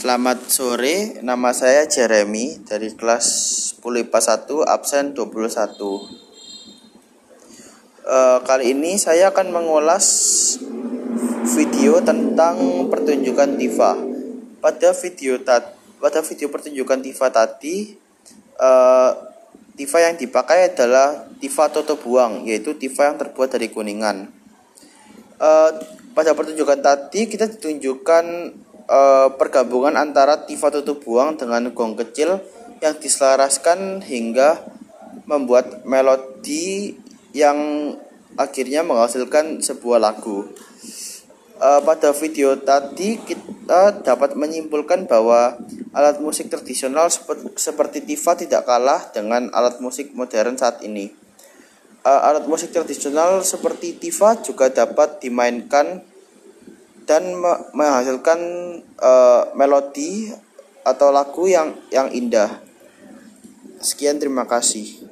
Selamat sore, nama saya Jeremy dari kelas 10 IPA 1 absen 21. Uh, kali ini saya akan mengulas video tentang pertunjukan Tifa. Pada video tat pada video pertunjukan Tifa tadi uh, Tifa yang dipakai adalah Tifa Toto Buang, yaitu Tifa yang terbuat dari kuningan. Uh, pada pertunjukan tadi kita ditunjukkan uh, pergabungan antara tifa tutup buang dengan gong kecil yang diselaraskan hingga membuat melodi yang akhirnya menghasilkan sebuah lagu. Uh, pada video tadi kita dapat menyimpulkan bahwa alat musik tradisional seperti tifa tidak kalah dengan alat musik modern saat ini. Uh, alat musik tradisional seperti tifa juga dapat dimainkan dan menghasilkan uh, melodi atau lagu yang yang indah. Sekian terima kasih.